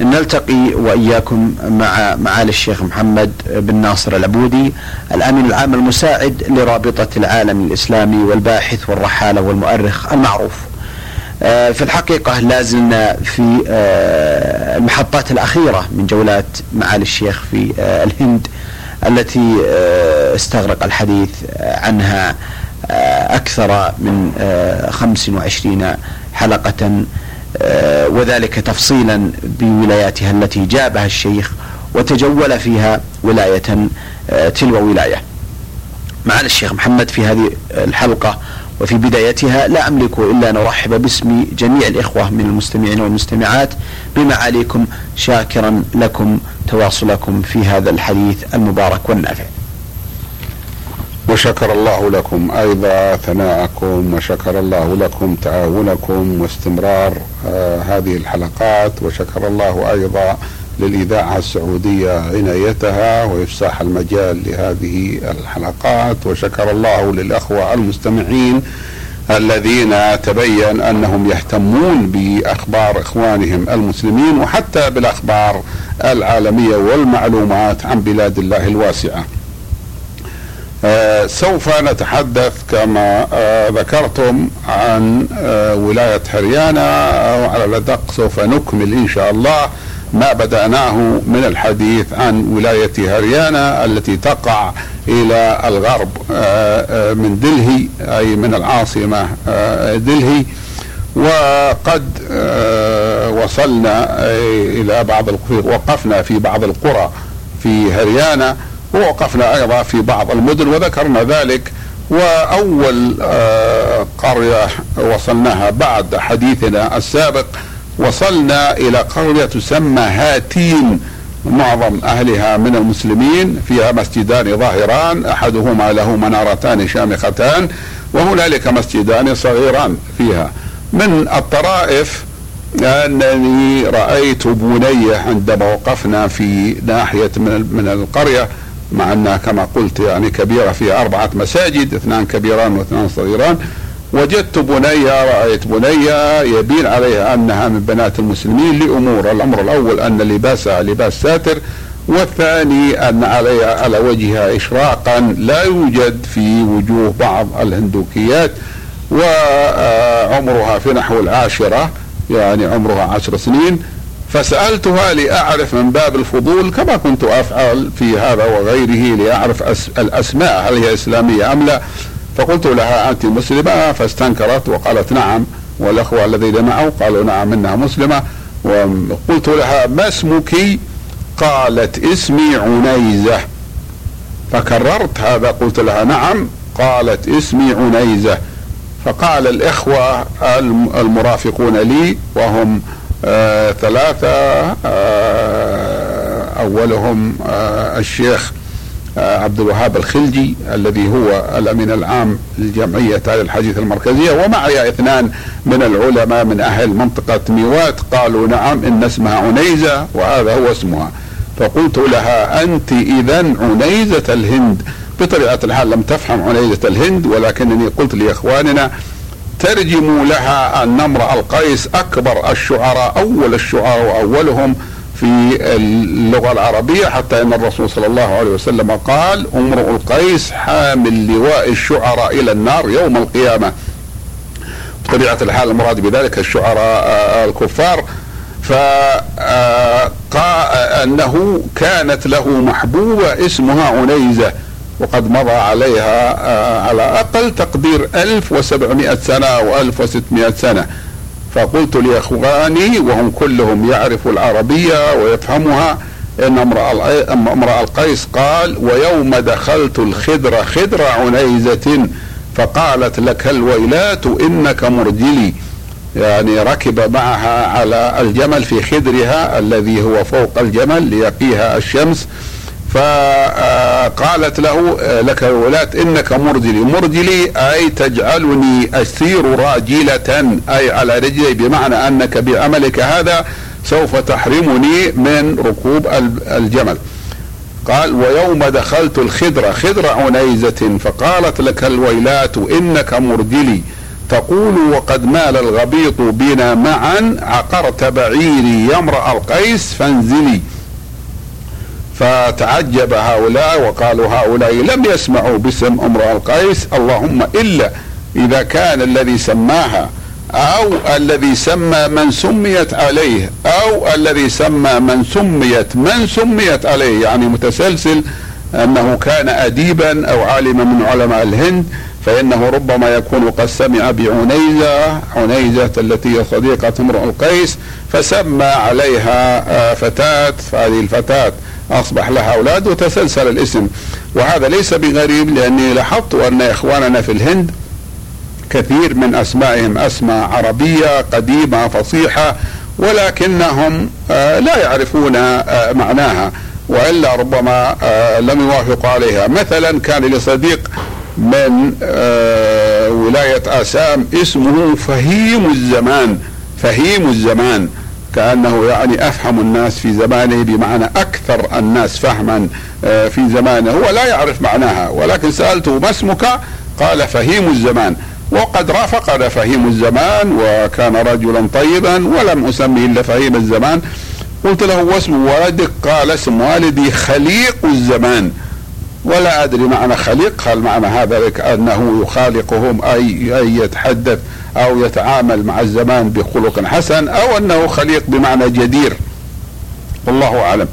نلتقي وإياكم مع معالي الشيخ محمد بن ناصر العبودي الأمين العام المساعد لرابطة العالم الإسلامي والباحث والرحالة والمؤرخ المعروف. آه، في الحقيقة لازلنا في آه، المحطات الأخيرة من جولات معالي الشيخ في آه، الهند التي استغرق الحديث عنها أكثر من 25 حلقة آه، وذلك تفصيلا بولاياتها التي جابها الشيخ وتجول فيها ولاية آه، تلو ولاية. معنا الشيخ محمد في هذه الحلقة وفي بدايتها لا أملك إلا أن أرحب باسم جميع الإخوة من المستمعين والمستمعات بمعاليكم شاكرا لكم تواصلكم في هذا الحديث المبارك والنافع. وشكر الله لكم أيضا ثناءكم وشكر الله لكم تعاونكم واستمرار آه هذه الحلقات وشكر الله أيضا للإذاعة السعودية عنايتها وإفساح المجال لهذه الحلقات وشكر الله للأخوة المستمعين الذين تبين أنهم يهتمون بأخبار إخوانهم المسلمين وحتى بالأخبار العالمية والمعلومات عن بلاد الله الواسعة. آه، سوف نتحدث كما آه ذكرتم عن آه ولاية هريانا وعلى الأدق سوف نكمل إن شاء الله ما بدأناه من الحديث عن ولاية هريانا التي تقع إلى الغرب من دلهي أي من العاصمة دلهي. وقد وصلنا إلى بعض وقفنا في بعض القرى في هريانا ووقفنا أيضا في بعض المدن وذكرنا ذلك وأول آه، قرية وصلناها بعد حديثنا السابق. وصلنا إلى قرية تسمى هاتين. معظم أهلها من المسلمين فيها مسجدان ظاهران أحدهما له منارتان شامختان وهنالك مسجدان صغيران فيها. من الطرائف أنني رأيت بنيه عندما وقفنا في ناحية من القرية مع أنها كما قلت يعني كبيرة فيها أربعة مساجد اثنان كبيران واثنان صغيران. وجدت بنيه رأيت بنيه يبين عليها أنها من بنات المسلمين لأمور الأمر الأول أن لباسها لباس ساتر والثاني أن عليها على وجهها اشراقا لا يوجد في وجوه بعض الهندوكيات وعمرها في نحو العاشرة يعني عمرها عشر سنين. فسألتها لأعرف من باب الفضول كما كنت أفعل في هذا وغيره لأعرف الأسماء هل هي إسلامية أم لا. فقلت لها أنت مسلمة فاستنكرت وقالت نعم. والأخوة الذين معه قالوا نعم إنها مسلمة. وقلت لها ما اسمك؟ قالت اسمي عنيزة. فكررت هذا قلت لها نعم قالت اسمي عنيزة. فقال الإخوة المرافقون لي وهم آه ثلاثة آه أولهم آه الشيخ عبد الوهاب الخلجي الذي هو الأمين العام لجمعية أهل الحديث المركزية ومعي اثنان من العلماء من أهل منطقة ميوات قالوا نعم إن اسمها عنيزة وهذا هو اسمها. فقلت لها أنت إذا عنيزة الهند. بطبيعة الحال لم تفهم عنيزة الهند ولكنني قلت لإخواننا ترجموا لها امرأ القيس أكبر الشعراء أول الشعراء وأولهم في اللغة العربية حتى أن الرسول صلى الله عليه وسلم قال امرؤ القيس حامل لواء الشعراء إلى النار يوم القيامة. بطبيعة الحال المراد بذلك الشعراء الكفار. فأنه كانت له محبوبة اسمها عنيزة. وقد مضى عليها آه، على أقل تقدير 1700 سنة أو 1600 سنة. فقلت لإخواني وهم كلهم يعرفوا العربية ويفهمها إن امرأ القيس قال ويوم دخلت الخدر خدر عنيزة فقالت لك الويلات إنك مرجلي. يعني ركب معها على الجمل في خدرها الذي هو فوق الجمل ليقيها الشمس. فقالت له لك الولاة إنك مرجلي. مرجلي أي تجعلني أسير راجلة أي على رجلي بمعنى أنك بعملك هذا سوف تحرمني من ركوب الجمل. قال ويوم دخلت الخدرة خدر عنيزة فقالت لك الويلات إنك مرجلي. تقول وقد مال الغبيط بنا معا عقرت بعيري يمرأ القيس فانزلي. فتعجب هؤلاء وقالوا هؤلاء لم يسمعوا باسم امرأ القيس اللهم إلا إذا كان الذي سماها أو الذي سمى من سميت عليه أو الذي سمى من سميت من سميت عليه يعني متسلسل أنه كان اديبا أو عالما من علماء الهند فإنه ربما يكون قد سمع بعنيزة عنيزة التي هي صديقة امرؤ القيس فسمى عليها آه، فتاة فهذه الفتاة أصبح لها أولاد وتسلسل الاسم. وهذا ليس بغريب لأني لاحظت أن إخواننا في الهند كثير من أسمائهم أسماء عربية قديمة فصيحة ولكنهم آه، لا يعرفون آه، معناها. وإلا ربما آه، لم يوافقوا عليها. مثلا كان لي صديق من ولاية آسام اسمه فهيم الزمان. فهيم الزمان. كأنه يعني أفهم الناس في زمانه بمعنى أكثر الناس فهما في زمانه. هو لا يعرف معناها ولكن سألته ما اسمك؟ قال فهيم الزمان. وقد رافقنا فهيم الزمان وكان رجلا طيبا ولم اسميه إلا فهيم الزمان. قلت له واسم ولدك قال اسم والدي خليق الزمان. ولا أدري معنى خليق هل معنى هذا أنه يخالقهم أي أي يتحدث؟ أو يتعامل مع الزمان بخلق حسن أو أنه خليق بمعنى جدير. والله أعلم.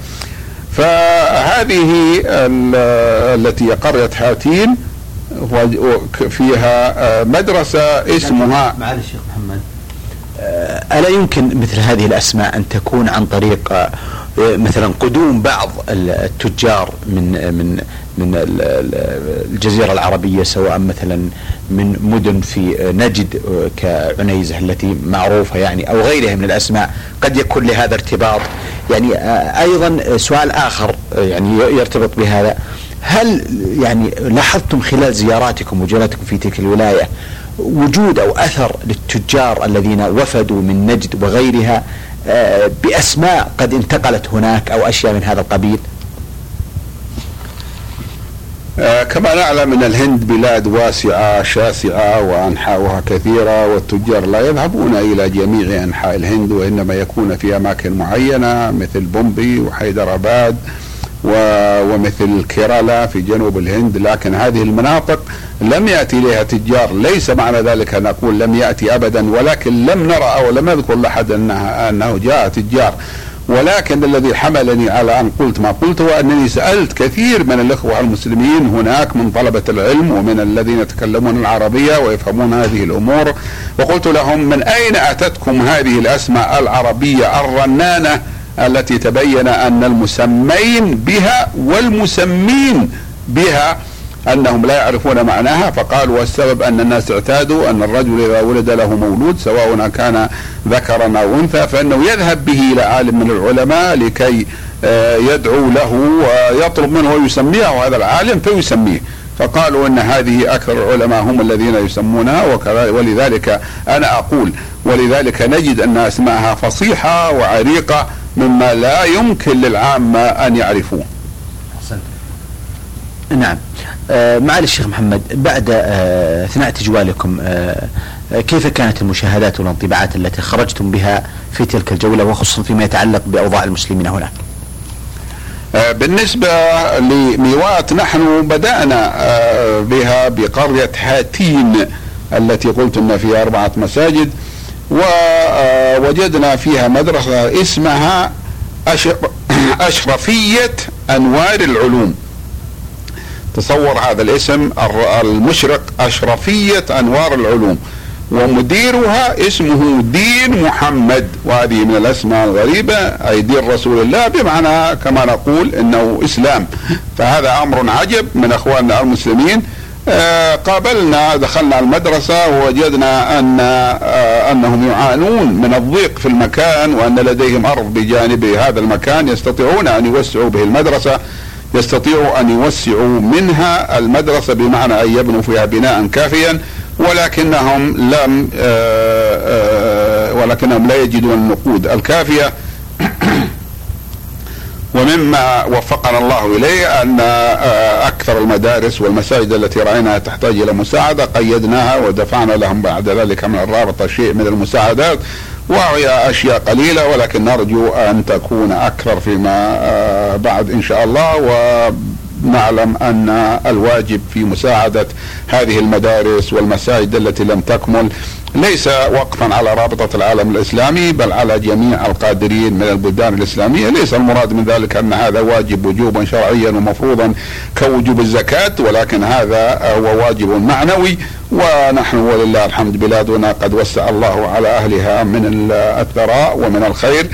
فهذه التي قريه هاتين فيها آه، مدرسة اسمها معلش شيخ محمد. آه، ألا يمكن مثل هذه الأسماء أن تكون عن طريق آه، مثلا قدوم بعض التجار من من من الجزيرة العربية سواء مثلا من مدن في نجد كعنيزة التي معروفة يعني أو غيرها من الأسماء قد يكون لهذا ارتباط. يعني أيضا سؤال آخر يعني يرتبط بهذا. هل يعني لاحظتم خلال زياراتكم وجولاتكم في تلك الولاية وجود أو أثر للتجار الذين وفدوا من نجد وغيرها آه، بأسماء قد انتقلت هناك أو أشياء من هذا القبيل؟ آه كما نعلم إن الهند بلاد واسعة شاسعة وأنحاؤها كثيرة والتجار لا يذهبون إلى جميع أنحاء الهند وإنما يكون في أماكن معينة مثل بومبي وحيدرآباد. ومثل كيرالا في جنوب الهند لكن هذه المناطق لم يأتي إليها تجار. ليس معنى ذلك أن أقول لم يأتي أبدا ولكن لم نرى أو لم يذكر لأحد أنها أنه جاء تجار. ولكن الذي حملني على أن قلت ما قلت هو أنني سألت كثير من الإخوة المسلمين. هناك من طلبة العلم ومن الذين يتكلمون العربية ويفهمون هذه الأمور وقلت لهم من أين أتتكم هذه الأسماء العربية الرنانة التي تبين أن المسمين بها والمسمين بها أنهم لا يعرفون معناها فقالوا والسبب أن الناس اعتادوا أن الرجل إذا ولد له مولود سواء كان ذكرا أو أنثى فإنه يذهب به إلى عالم من العلماء لكي آه، يدعو له ويطلب منه ويسميه هذا العالم فيسميه. فقالوا إن هذه أكثر العلماء هم الذين يسمونها ولذلك أنا أقول ولذلك نجد أن أسماءها فصيحة وعريقة مما لا يمكن للعامة أن يعرفوه. نعم. آه معالي الشيخ محمد بعد آه اثناء تجوالكم آه كيف كانت المشاهدات والانطباعات التي خرجتم بها في تلك الجولة وخصوصا فيما يتعلق بأوضاع المسلمين هناك آه، بالنسبة لميوات نحن بدأنا آه، بها بقرية هاتين التي قلت أن فيها أربعة مساجد. ووجدنا فيها مدرسة اسمها أشرفية أنوار العلوم. تصور هذا الاسم المشرق أشرفية أنوار العلوم. ومديرها اسمه دين محمد. وهذه من الأسماء الغريبة أي دين رسول الله بمعنى كما نقول إنه إسلام. فهذا أمر عجب من أخواننا المسلمين. قابلنا دخلنا المدرسة ووجدنا أن آه، أنهم يعانون من الضيق في المكان وأن لديهم أرض بجانب هذا المكان يستطيعون أن يوسعوا به المدرسة يستطيعوا أن يوسعوا منها المدرسة بمعنى أن يبنوا فيها بناء كافيا ولكنهم لم آه، آه، ولكنهم لا يجدون النقود الكافية. ومما وفقنا الله إليه أن آه، أكثر المدارس والمساجد التي رأيناها تحتاج إلى مساعدة قيدناها ودفعنا لهم بعد ذلك من الرابطه شيء من المساعدات وهي أشياء قليلة ولكن نرجو أن تكون أكثر فيما آه، بعد إن شاء الله ونعلم أن الواجب في مساعدة هذه المدارس والمساجد التي لم تكمل ليس وقفا على رابطة العالم الإسلامي بل على جميع القادرين من البلدان الإسلامية. ليس المراد من ذلك أن هذا واجب وجوبا شرعيا ومفروضا كوجوب الزكاة ولكن هذا هو واجب معنوي. ونحن ولله الحمد بلادنا قد وسع الله على أهلها من الثراء ومن الخير.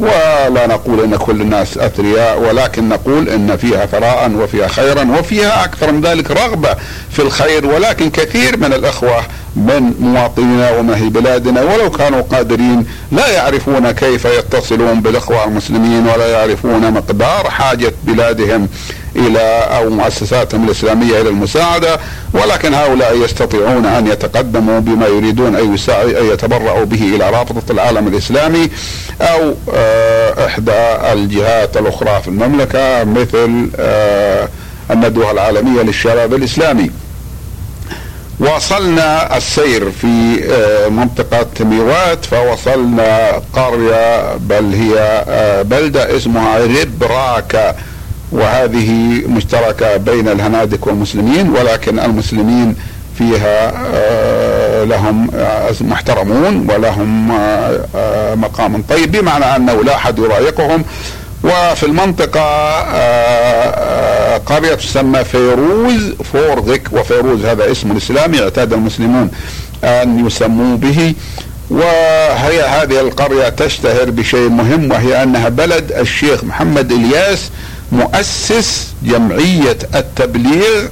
ولا نقول إن كل الناس أثرياء ولكن نقول إن فيها ثراء وفيها خيرا وفيها أكثر من ذلك رغبة في الخير. ولكن كثير من الإخوة من مواطنينا ومن بلادنا ولو كانوا قادرين لا يعرفون كيف يتصلون بالإخوة المسلمين ولا يعرفون مقدار حاجة بلادهم إلى أو مؤسساتهم الإسلامية إلى المساعدة ولكن هؤلاء يستطيعون أن يتقدموا بما يريدون ان يتبرعوا به إلى رابطة العالم الإسلامي أو آه، إحدى الجهات الأخرى في المملكة مثل آه، الندوة العالمية للشباب الإسلامي. واصلنا السير في آه، منطقة ميوات فوصلنا قرية بل هي بلدة اسمها ربراكا وهذه مشتركة بين الهنادك والمسلمين ولكن المسلمين فيها آه، لهم آه، محترمون ولهم آه، مقام طيب بمعنى أنه لا أحد يضايقهم. وفي المنطقة قرية تسمى فيروز فورغك وفيروز هذا اسم اسلامي اعتاد المسلمون أن يسموا به. وهي هذه القرية تشتهر بشيء مهم وهي أنها بلد الشيخ محمد إلياس مؤسس جمعية التبليغ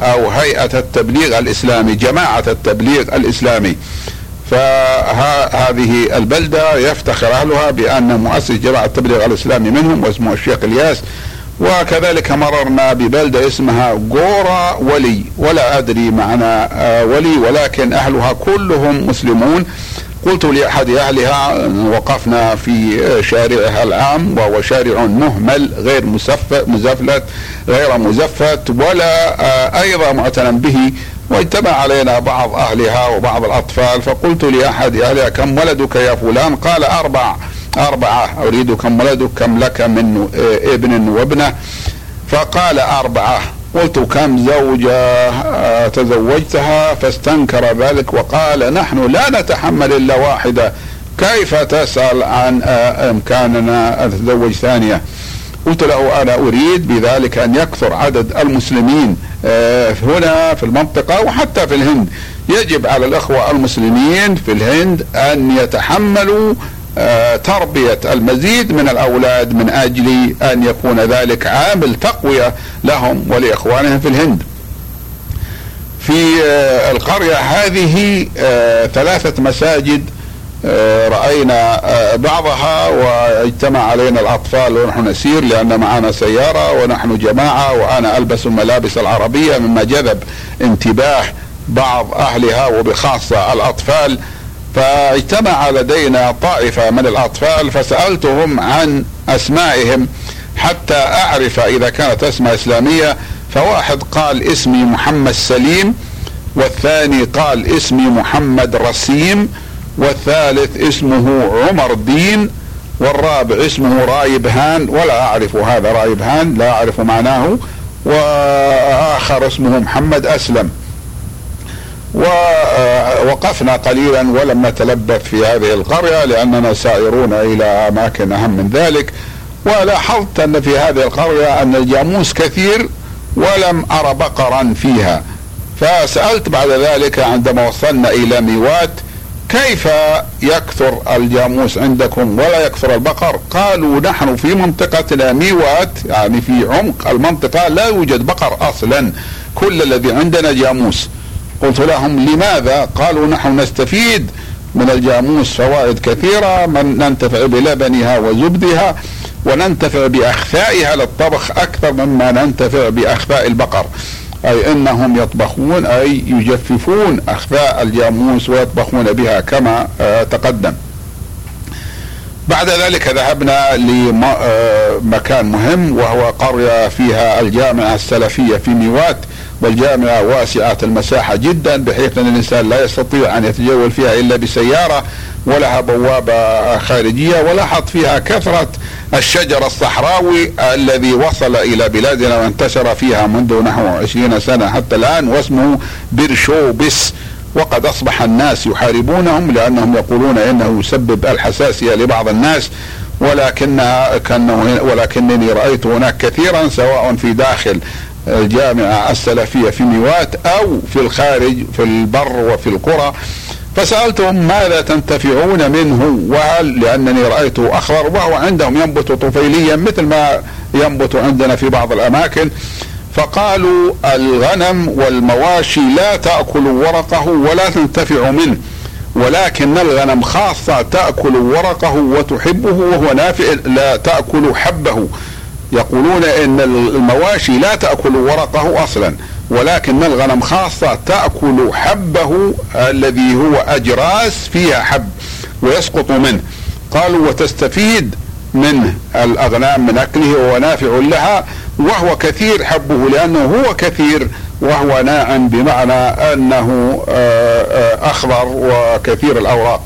أو هيئة التبليغ الإسلامي جماعة التبليغ الإسلامي. فهذه البلدة يفتخر أهلها بأن مؤسس جماعة التبليغ الإسلامي منهم واسمه الشيخ إلياس وكذلك مررنا ببلدة اسمها قورا ولي. ولا أدري معنى آه، ولي ولكن أهلها كلهم مسلمون. قلت لأحد أهلها وقفنا في شارعها العام وهو شارع مهمل غير مزفلت غير مزفت ولا آه، أيضا معتنى به واجتمع علينا بعض أهلها وبعض الأطفال فقلت لأحد أهلها كم ولدك يا فلان؟ قال أربع أربعة أريد كم ولدك كم لك من ابن وابنة. فقال أربعة قلت كم زوجة؟ تزوجتها فاستنكر ذلك وقال نحن لا نتحمل إلا واحدة كيف تسأل عن إمكاننا أن نتزوج ثانية؟ قلت له أنا أريد بذلك أن يكثر عدد المسلمين آه، هنا في المنطقة وحتى في الهند. يجب على الأخوة المسلمين في الهند أن يتحملوا آه، تربية المزيد من الأولاد من أجل أن يكون ذلك عامل تقوية لهم ولإخوانهم في الهند. في آه، القرية هذه ثلاثة مساجد رأينا بعضها واجتمع علينا الأطفال ونحن نسير لأن معنا سيارة ونحن جماعة وأنا ألبس الملابس العربية مما جذب انتباه بعض أهلها وبخاصة الأطفال. فاجتمع لدينا طائفة من الأطفال فسألتهم عن أسمائهم حتى أعرف إذا كانت أسماء إسلامية. فواحد قال اسمي محمد سليم والثاني قال اسمي محمد رسيم. والثالث اسمه عمر دين والرابع اسمه رايب هان ولا أعرف هذا رايب هان لا أعرف معناه وآخر اسمه محمد أسلم. ووقفنا قليلا ولم نتلبث في هذه القرية لأننا سائرون إلى أماكن أهم من ذلك. ولاحظت أن في هذه القرية أن الجاموس كثير ولم أرى بقرا فيها. فسألت بعد ذلك عندما وصلنا إلى ميوات كيف يكثر الجاموس عندكم ولا يكثر البقر؟ قالوا نحن في منطقتنا ميوات يعني في عمق المنطقة لا يوجد بقر أصلا كل الذي عندنا جاموس قلت لهم لماذا؟ قالوا نحن نستفيد من الجاموس فوائد كثيرة من ننتفع بلبنها وزبدها وننتفع بأخفائها للطبخ أكثر مما ننتفع بأخفاء البقر. أي إنهم يطبخون أي يجففون اخفاء الجاموس ويطبخون بها كما آه، تقدم. بعد ذلك ذهبنا لمكان مهم وهو قرية فيها الجامعة السلفية في ميوات والجامعة واسعة المساحة جدا بحيث أن الإنسان لا يستطيع أن يتجول فيها إلا بسيارة ولها بوابة خارجية ولاحظ فيها كثرة الشجر الصحراوي الذي وصل إلى بلادنا وانتشر فيها منذ نحو عشرين سنة حتى الآن واسمه برشوبس وقد أصبح الناس يحاربونهم لأنهم يقولون إنه يسبب الحساسية لبعض الناس. ولكنها كانه ولكنني رأيت هناك كثيرا سواء في داخل الجامعة السلفية في ميوات أو في الخارج في البر وفي القرى. فسألتهم ماذا تنتفعون منه؟ وهل لأنني رايته أخضر وهو عندهم ينبت طفيليا مثل ما ينبت عندنا في بعض الأماكن. فقالوا الغنم والمواشي لا تأكل ورقه ولا تنتفع منه ولكن الغنم خاصة تأكل ورقه وتحبه وهو نافع لا تأكل حبه. يقولون إن المواشي لا تأكل ورقه أصلا. ولكن الغنم خاصة تأكل حبه الذي هو أجراس فيها حب ويسقط منه. قالوا وتستفيد منه الأغنام من أكله وهو نافع لها وهو كثير حبه لأنه هو كثير وهو ناعم بمعنى أنه آه، آه، أخضر وكثير الأوراق.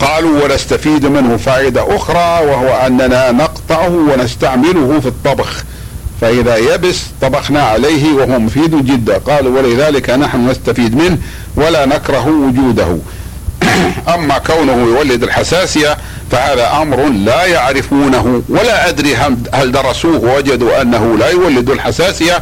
قالوا ونستفيد منه فائدة أخرى وهو أننا نقطعه ونستعمله في الطبخ. فإذا يبس طبخنا عليه وهو مفيد جدا قالوا ولذلك نحن نستفيد منه ولا نكره وجوده أما كونه يولد الحساسية فهذا أمر لا يعرفونه ولا أدري هل درسوه ووجدوا أنه لا يولد الحساسية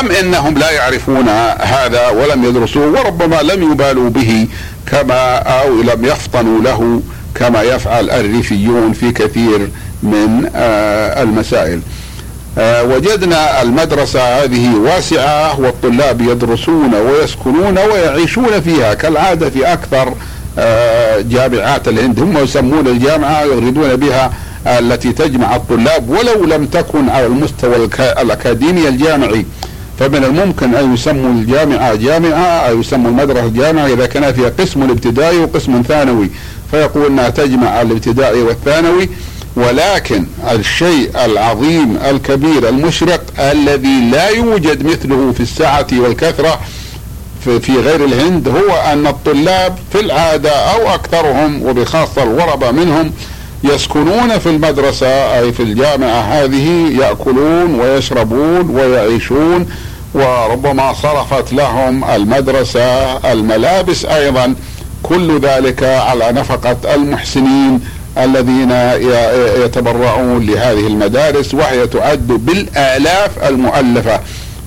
أم إنهم لا يعرفون هذا ولم يدرسوه وربما لم يبالوا به كما أو لم يفطنوا له كما يفعل الريفيون في كثير من آه، المسائل. آه، وجدنا المدرسة هذه واسعة والطلاب يدرسون ويسكنون ويعيشون فيها كالعادة في أكثر آه، جامعات الهند. هم يسمون الجامعة يريدون بها التي تجمع الطلاب ولو لم تكن على المستوى الأكاديمي الجامعي. فمن الممكن أن يسموا الجامعة جامعة أو يسموا المدرسة جامعة إذا كان فيها قسم ابتدائي وقسم ثانوي. فيقول أنها تجمع الابتدائي والثانوي ولكن الشيء العظيم الكبير المشرق الذي لا يوجد مثله في السعة والكثرة في غير الهند هو أن الطلاب في العادة أو أكثرهم وبخاصة الغرباء منهم يسكنون في المدرسة أي في الجامعة هذه يأكلون ويشربون ويعيشون وربما صرفت لهم المدرسة الملابس أيضا. كل ذلك على نفقة المحسنين. الذين يتبرعون لهذه المدارس وهي تعد بالآلاف المؤلفة.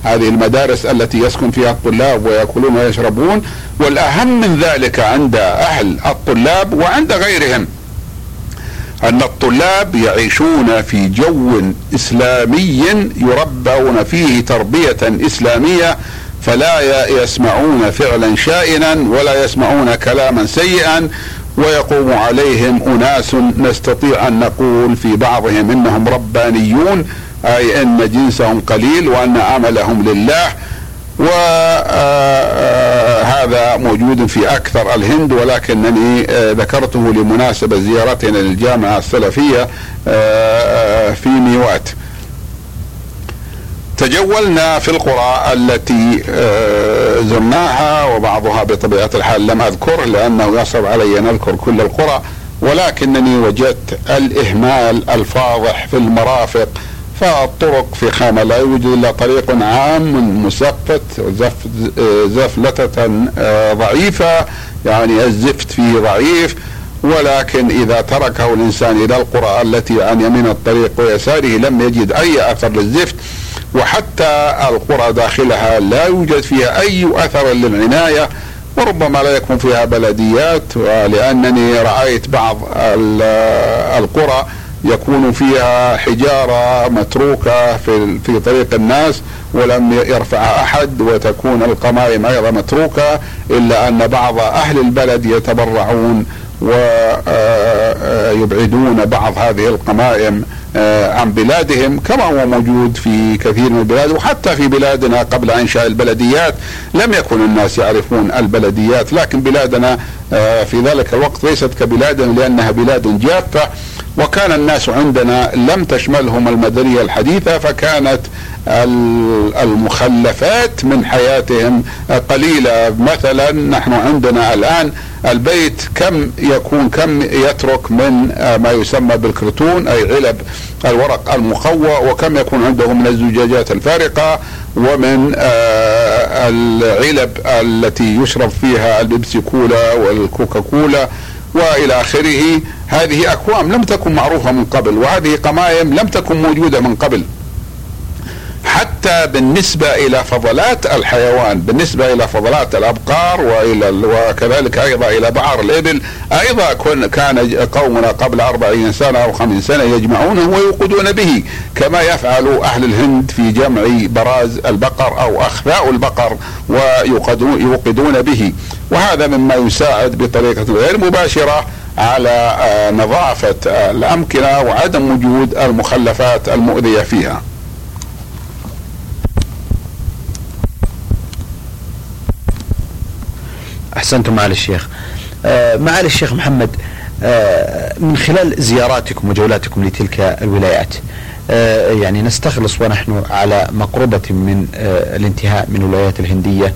هذه المدارس التي يسكن فيها الطلاب ويأكلون ويشربون والأهم من ذلك عند أهل الطلاب وعند غيرهم أن الطلاب يعيشون في جو إسلامي يربون فيه تربية إسلامية فلا يسمعون فعلا شائنا ولا يسمعون كلاما سيئا ويقوم عليهم أناس نستطيع أن نقول في بعضهم إنهم ربانيون أي أن جنسهم قليل وأن عملهم لله. وهذا موجود في أكثر الهند ولكنني آه، ذكرته لمناسبة زيارتنا للجامعة السلفية آه، في ميوات. تجولنا في القرى التي آه، زرناها وبعضها بطبيعة الحال لم أذكر لأنه يصعب علي أن أذكر كل القرى ولكنني وجدت الإهمال الفاضح في المرافق فالطرق في خامة لا يوجد إلا طريق عام مسفت زف زفلتة آه، ضعيفة يعني الزفت فيه ضعيف ولكن إذا تركه الإنسان إلى القرى التي عن يمين الطريق ويساره لم يجد أي أثر للزفت وحتى القرى داخلها لا يوجد فيها أي أثر للعناية وربما لا يكون فيها بلديات ولأنني رأيت بعض القرى يكون فيها حجارة متروكة في في طريق الناس ولم يرفعها أحد وتكون القمائم أيضا متروكة إلا أن بعض أهل البلد يتبرعون. ويبعدون بعض هذه القمائم عن بلادهم كما هو موجود في كثير من البلاد وحتى في بلادنا قبل إنشاء البلديات. لم يكن الناس يعرفون البلديات لكن بلادنا في ذلك الوقت ليست كبلادنا لأنها بلاد جافه وكان الناس عندنا لم تشملهم المدنية الحديثة فكانت المخلفات من حياتهم. قليله مثلا نحن عندنا الآن البيت كم يكون كم يترك من ما يسمى بالكرتون أي علب الورق المقوى وكم يكون عنده من الزجاجات الفارقة ومن آه، العلب التي يشرب فيها البيبسي كولا والكوكا كولا وإلى آخره. هذه أكوام لم تكن معروفة من قبل وهذه قمايم لم تكن موجودة من قبل. حتى بالنسبة إلى فضلات الحيوان بالنسبة إلى فضلات الأبقار وإلى وكذلك أيضا إلى بعر الإبل أيضا كان قومنا قبل أربعين سنة أو خمسين سنة يجمعونه ويوقدون به كما يفعل أهل الهند في جمع براز البقر أو أخفاء البقر ويوقدون به. وهذا مما يساعد بطريقة غير مباشرة على آه، نظافة الأمكنة وعدم وجود المخلفات المؤذية فيها. أحسنتم معالي الشيخ. آه، معالي الشيخ محمد آه، من خلال زياراتكم وجولاتكم لتلك الولايات آه، يعني نستخلص ونحن على مقربة من الانتهاء من الولايات الهندية.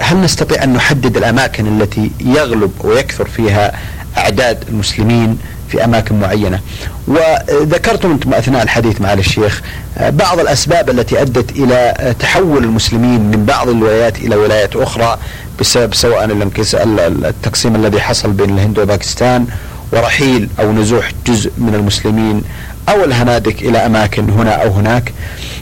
هل نستطيع أن نحدد الأماكن التي يغلب ويكثر فيها أعداد المسلمين؟ في أماكن معينة. وذكرتم أنتم أثناء الحديث مع الشيخ بعض الأسباب التي أدت إلى تحول المسلمين من بعض الولايات إلى ولايات أخرى بسبب سواء التقسيم الذي حصل بين الهند وباكستان ورحيل أو نزوح جزء من المسلمين أو الهنادك إلى أماكن هنا أو هناك.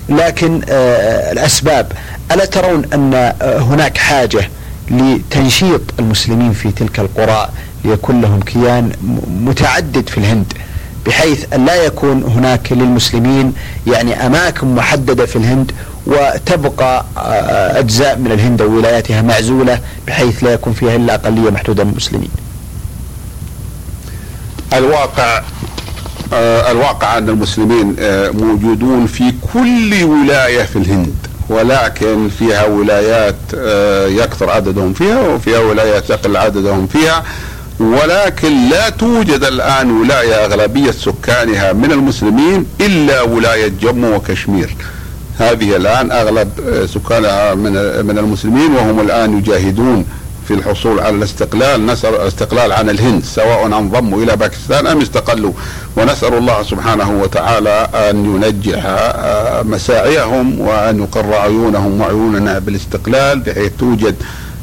لكن آه، الأسباب ألا ترون أن آه، هناك حاجة لتنشيط المسلمين في تلك القرى ليكون لهم كيان متعدد في الهند بحيث أن لا يكون هناك للمسلمين يعني أماكن محددة في الهند وتبقى آه، أجزاء من الهند وولاياتها معزولة بحيث لا يكون فيها إلا أقلية محدودة من المسلمين. الواقع آه الواقع أن المسلمين آه موجودون في كل ولاية في الهند ولكن فيها ولايات آه يكثر عددهم فيها وفيها ولايات يقل عددهم فيها. ولكن لا توجد الآن ولاية أغلبية سكانها من المسلمين إلا ولاية جمو وكشمير. هذه الآن أغلب سكانها من من المسلمين وهم الآن يجاهدون في الحصول على الاستقلال نسأل الاستقلال عن الهند سواء انضموا إلى باكستان أم استقلوا. ونسأل الله سبحانه وتعالى أن ينجح مساعيهم وأن يقر عيونهم وعيوننا بالاستقلال بحيث توجد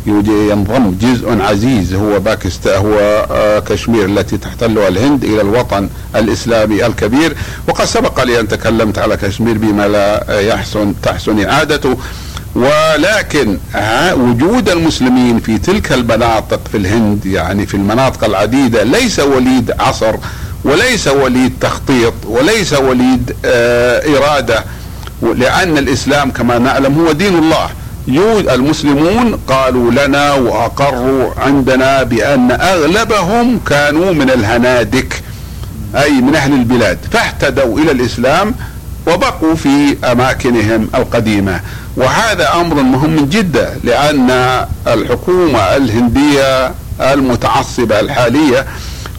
ينضم جزء عزيز هو باكستان هو آه، كشمير التي تحتلها الهند إلى الوطن الإسلامي الكبير. وقد سبق لي أن تكلمت على كشمير بما لا يحسن تحسن إعادته. ولكن وجود المسلمين في تلك المناطق في الهند يعني في المناطق العديدة ليس وليد عصر وليس وليد تخطيط وليس وليد آه، إرادة. لأن الإسلام كما نعلم هو دين الله. المسلمون قالوا لنا وأقروا عندنا بأن أغلبهم كانوا من الهنادك أي من أهل البلاد فاهتدوا إلى الإسلام وبقوا في أماكنهم القديمة. وهذا أمر مهم جدا لأن الحكومة الهندية المتعصبة الحالية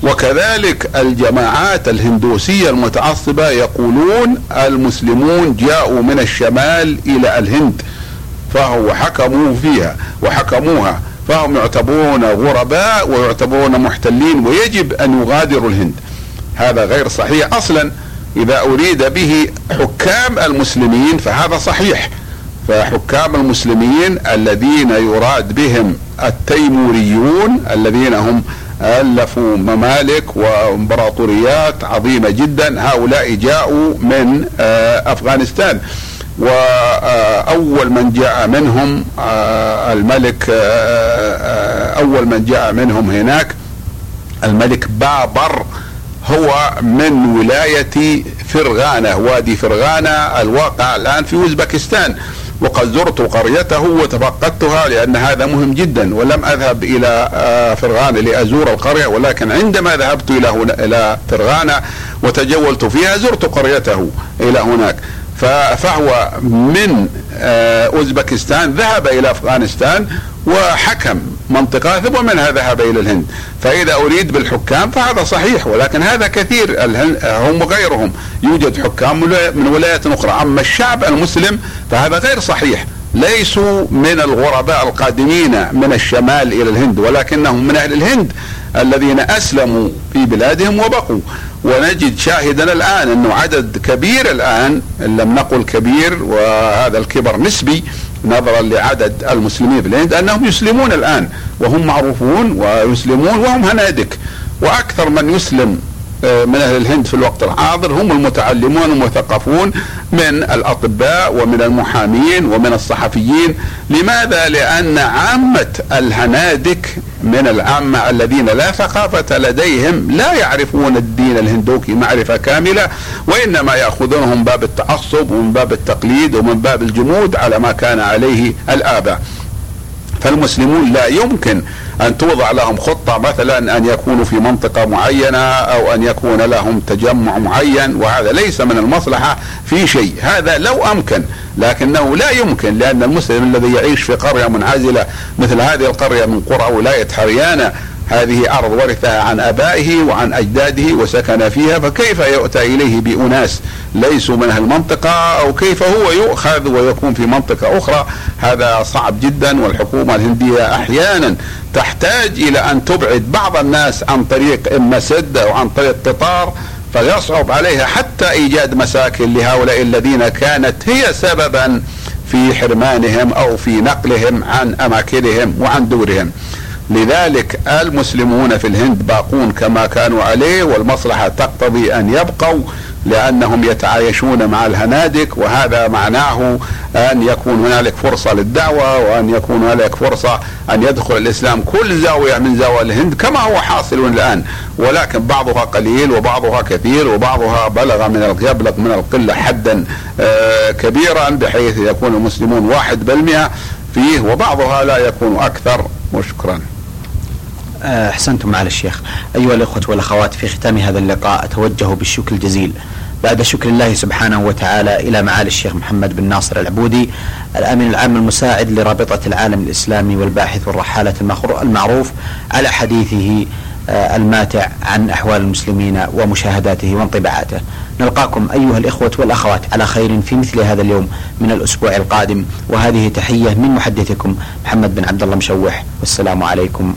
وكذلك الجماعات الهندوسية المتعصبة يقولون المسلمون جاءوا من الشمال إلى الهند. فهو حكموا فيها وحكموها. فهم يعتبرون غرباء ويعتبرون محتلين ويجب أن يغادروا الهند. هذا غير صحيح أصلا. إذا أريد به حكام المسلمين فهذا صحيح. فحكام المسلمين الذين يراد بهم التيموريون الذين هم ألفوا ممالك وإمبراطوريات عظيمة جدا هؤلاء جاءوا من آه، أفغانستان. وأول من جاء منهم آه، الملك آه، آه، أول من جاء منهم هناك الملك بابر هو من ولاية فرغانة وادي فرغانة الواقع الآن في اوزبكستان وقد زرت قريته وتفقدتها لأن هذا مهم جدا ولم أذهب إلى فرغانة لأزور القرية ولكن عندما ذهبت إلى إلى فرغانة وتجولت فيها زرت قريته إلى هناك. فهو من آه، أوزبكستان ذهب إلى أفغانستان وحكم منطقة ثم منها ذهب إلى الهند. فإذا أريد بالحكام فهذا صحيح ولكن هذا كثير هم وغيرهم. يوجد حكام من ولايات أخرى. أما الشعب المسلم فهذا غير صحيح. ليسوا من الغرباء القادمين من الشمال إلى الهند ولكنهم من أهل الهند الذين أسلموا في بلادهم وبقوا. ونجد شاهدا الآن أنه عدد كبير الآن إن لم نقل كبير وهذا الكبر نسبي نظرا لعدد المسلمين في الهند أنهم يسلمون الآن وهم معروفون ويسلمون وهم هنادك وأكثر من يسلم من أهل الهند في الوقت الحاضر هم المتعلمون المثقفون من الأطباء ومن المحامين ومن الصحفيين. لماذا؟ لأن عامة الهنادك من العامة الذين لا ثقافة لديهم لا يعرفون الدين الهندوكي معرفة كاملة وإنما ياخذونه من باب التعصب ومن باب التقليد ومن باب الجمود على ما كان عليه الآباء. فالمسلمون لا يمكن أن توضع لهم خطة مثلا أن يكونوا في منطقة معينة أو أن يكون لهم تجمع معين وهذا ليس من المصلحة في شيء. هذا لو أمكن لكنه لا يمكن لأن المسلم الذي يعيش في قرية منعزلة مثل هذه القرية من قرى ولاية هريانه هذه أرض ورثها عن أبائه وعن أجداده وسكن فيها فكيف يؤتى إليه بأناس ليسوا من المنطقة أو كيف هو يؤخذ ويكون في منطقة أخرى؟ هذا صعب جدا والحكومة الهندية أحيانا تحتاج إلى أن تبعد بعض الناس عن طريق إما سد أو عن طريق قطار فيصعب عليها حتى إيجاد مساكن لهؤلاء الذين كانت هي سببا في حرمانهم أو في نقلهم عن أماكنهم وعن دورهم. لذلك المسلمون في الهند باقون كما كانوا عليه والمصلحة تقتضي أن يبقوا لأنهم يتعايشون مع الهنادك وهذا معناه أن يكون هنالك فرصة للدعوة وأن يكون هنالك فرصة أن يدخل الإسلام. كل زاوية من زوايا الهند كما هو حاصل الآن ولكن بعضها قليل وبعضها كثير وبعضها بلغ من يبلغ من القلة حدا آه، كبيرا بحيث يكون المسلمون واحد بالمئة فيه وبعضها لا يكون أكثر. وشكرا. آه، أحسنتم. معالي الشيخ أيها الإخوة والأخوات في ختام هذا اللقاء أتوجه بالشكر الجزيل بعد شكر الله سبحانه وتعالى إلى معالي الشيخ محمد بن ناصر العبودي الأمين العام المساعد لرابطة العالم الإسلامي والباحث والرحالة المعروف على حديثه آه، الماتع عن أحوال المسلمين ومشاهداته وانطباعاته. نلقاكم أيها الإخوة والأخوات على خير في مثل هذا اليوم من الأسبوع القادم. وهذه تحية من محدثكم محمد بن عبد الله مشوح. والسلام عليكم.